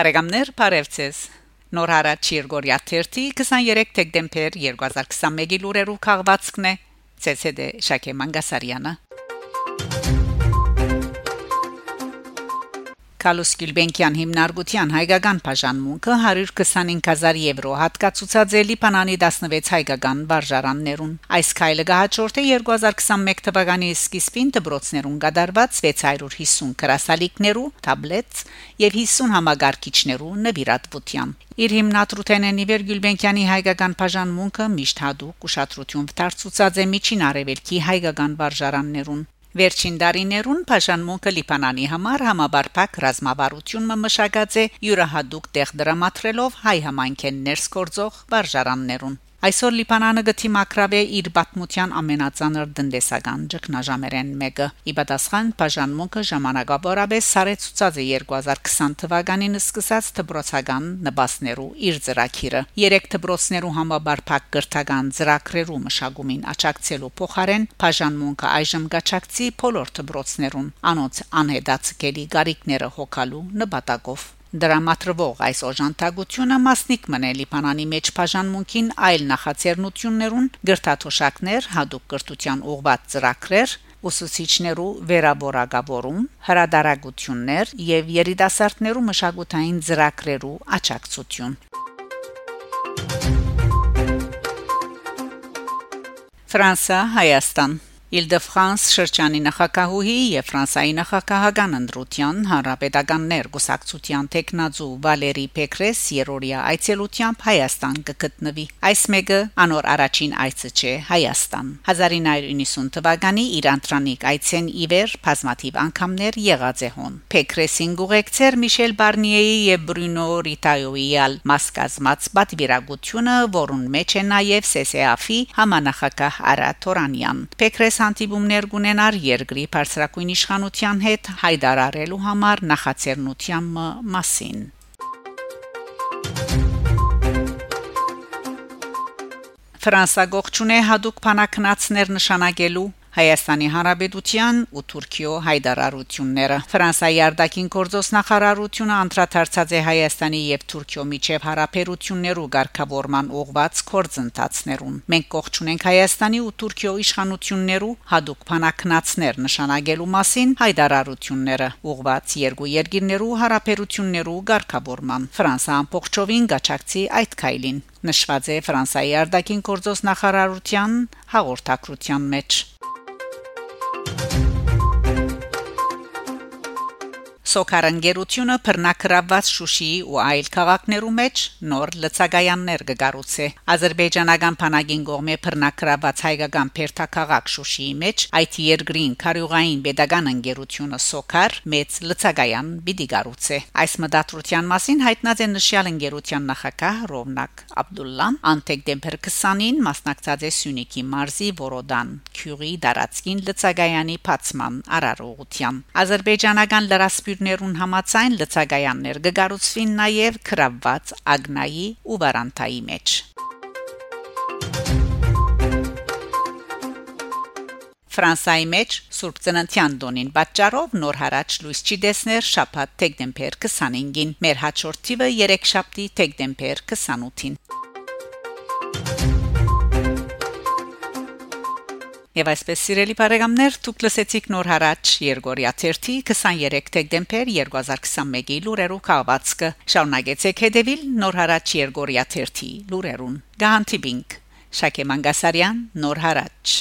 Բարեկամներ, Փարեվցես։ Նոր հարաճ Երգորիա 23 դեկտեմբեր 2021-ի լուրերով քաղվածքն է ՑՍԴ Շակե Մանգասարյանը Կալուս Գիլբենկյան հիմնարկության հայկական բաժանմունքը 125000 եվրո հատկացուցած է Լիբանանի 16 հայկական վարժարաններուն։ Այս քայլը գահաճորդ է 2021 թվականի սկիզբին դբրոցներուն գդարված 650 գրասալիկներու, թաբլետ եւ 50 համագարկիչներու նվիրատվության։ Իր հիմնադրութենեն Իվեր Գյուլբենկյանի հայկական բաժանմունքը միշտ հadoop ուշադրություն վտարծուցած է միջին արևելքի հայկական վարժարաններուն Վերջին դարիներուն Փաշանմունքը Լիբանանի համար համաբարփակ ռազմավարություն մշակած է յուրահատուկ տեղ դրամատրելով հայ համայնքեն ներս կորձող վարժարաններուն Այսօր Լիբանանը գտի մակրավե իր պատմության ամենածանր դնդեսական ճգնաժամերեն մեկը։ Ի պատասխան բաժանմունքը ժամանակավորապես սարեցուցած է 2020 թվականին սկսած դբրոցական նպաստներու իր ծրագիրը։ Երեք դբրոցներու համաբարփակ կրթական ծրագրերու մշակումին աճակցելու փոխարեն բաժանմունքը այժմ գաչակցի բոլոր դբրոցներուն անոնց անհետացկելի գարիկները հոգալու նպատակով Դրամատրվող այս օժանդակությունը մասնիկ մնե Լիբանանի մեջ բաժանմունքին այլ նախաձեռնություններուն գրթաթոշակներ, հadoop կրթության ուղղված ծրագրեր, ուսուցիչներու վերաբորակավորում, հրադարագություններ եւ երիտասարդներու մշակութային ծրագրերու աճակցություն։ Ֆրանսա Հայաստան Իլ-դե-Ֆրանս շրջանի նախագահուհի եւ Ֆրանսայի նախագահական ընտրության հանրապետականներ գուսակցության տեխնազու Վալերի Պեկրես երորիա այցելությամբ Հայաստան կգտնվի։ Այս մեկը անոր առաջին այցը չէ Հայաստան։ 1990 թվականի իր անտրանիկ այցեն իվեր բազմաթիվ անգամներ եղած է հոն։ Պեկրեսին գուղեկցեր Միշել Բարնիեի եւ Բրունո Ռիտայոյի ալ մասկազմած պատվիրակությունը, որուն մեջ է նաեւ ՍՍԱՖ-ի համանախագահ Արա Թորանյան։ Պեկրես հանդիպումներ կունենար երկրի բարձրակույն իշխանության հետ հայտարարելու համար նախաձեռնության մասին։ Ֆրանսա գողջունե հadoop փանակնացներ նշանակելու Հայաստանի Հանրապետության ու Թուրքիո հայդարարությունները Ֆրանսիայի արտաքին գործոս նախարարությունը անդրադարձած է Հայաստանի եւ Թուրքիո միջև հարաբերություններու ղեկավարման ուղված կորձընթացներուն մենք կողջ ունենք Հայաստանի ու Թուրքիո իշխանություններու հadoop փանակնացներ նշանակելու մասին հայդարարությունները ուղված երկու երկիրներու հարաբերություններու ղեկավարման Ֆրանսիան փոխչովին գաչակցի այդ քայլին նշված է Ֆրանսիայի արտաքին գործոս նախարարության հաղորդակցության մեջ Սոկարանգերությունը բռնակրաված Շուշիի ու այլ քաղաքներու մեջ նոր լցագայաններ կգառուցե։ Ադրբեջանական բանակին կողմէ բռնակրաված հայկական Պերտակաղակ Շուշիի մեջ այդ երկրին քարյուղային pedagogan ընկերությունը Սոկար մեծ լցագայան պիտի գառուցե։ Այս մտադրության մասին հայտնած է նշյալ ընկերության նախագահ Ռովնակ Աբդուլլան անտեք դեմբեր 20-ին մասնակցած է Սյունիքի մարզի Որոդան Քյուրի դարածքին լցագայանի փացման արարողության։ Ադրբեջանական լրասպյուր երկրներուն համացայն լցագայաններ կգառուցվին նաև քրավված ագնայի ու վարանտայի մեջ Ֆրանսայի մեջ Սուրբ Ծննդյան տոնին պատճառով նոր հարաճ լույս չի դեսներ շաբաթ դեկտեմբեր 25-ին մեր հաջորդիվը 3 շաբթի դեկտեմբեր 28-ին Եվ այսպես սիրելի բարեկամներ, դուք լսեցիք նոր հարաճ Երգորիա 3 23 դեկտեմբեր 2021-ի լուրերով կապվածքը։ Շարունակեցեք հետևել նոր հարաճ Երգորիա 3 լուրերուն։ Գանտիբինգ Շակե Մանգասարյան նոր հարաճ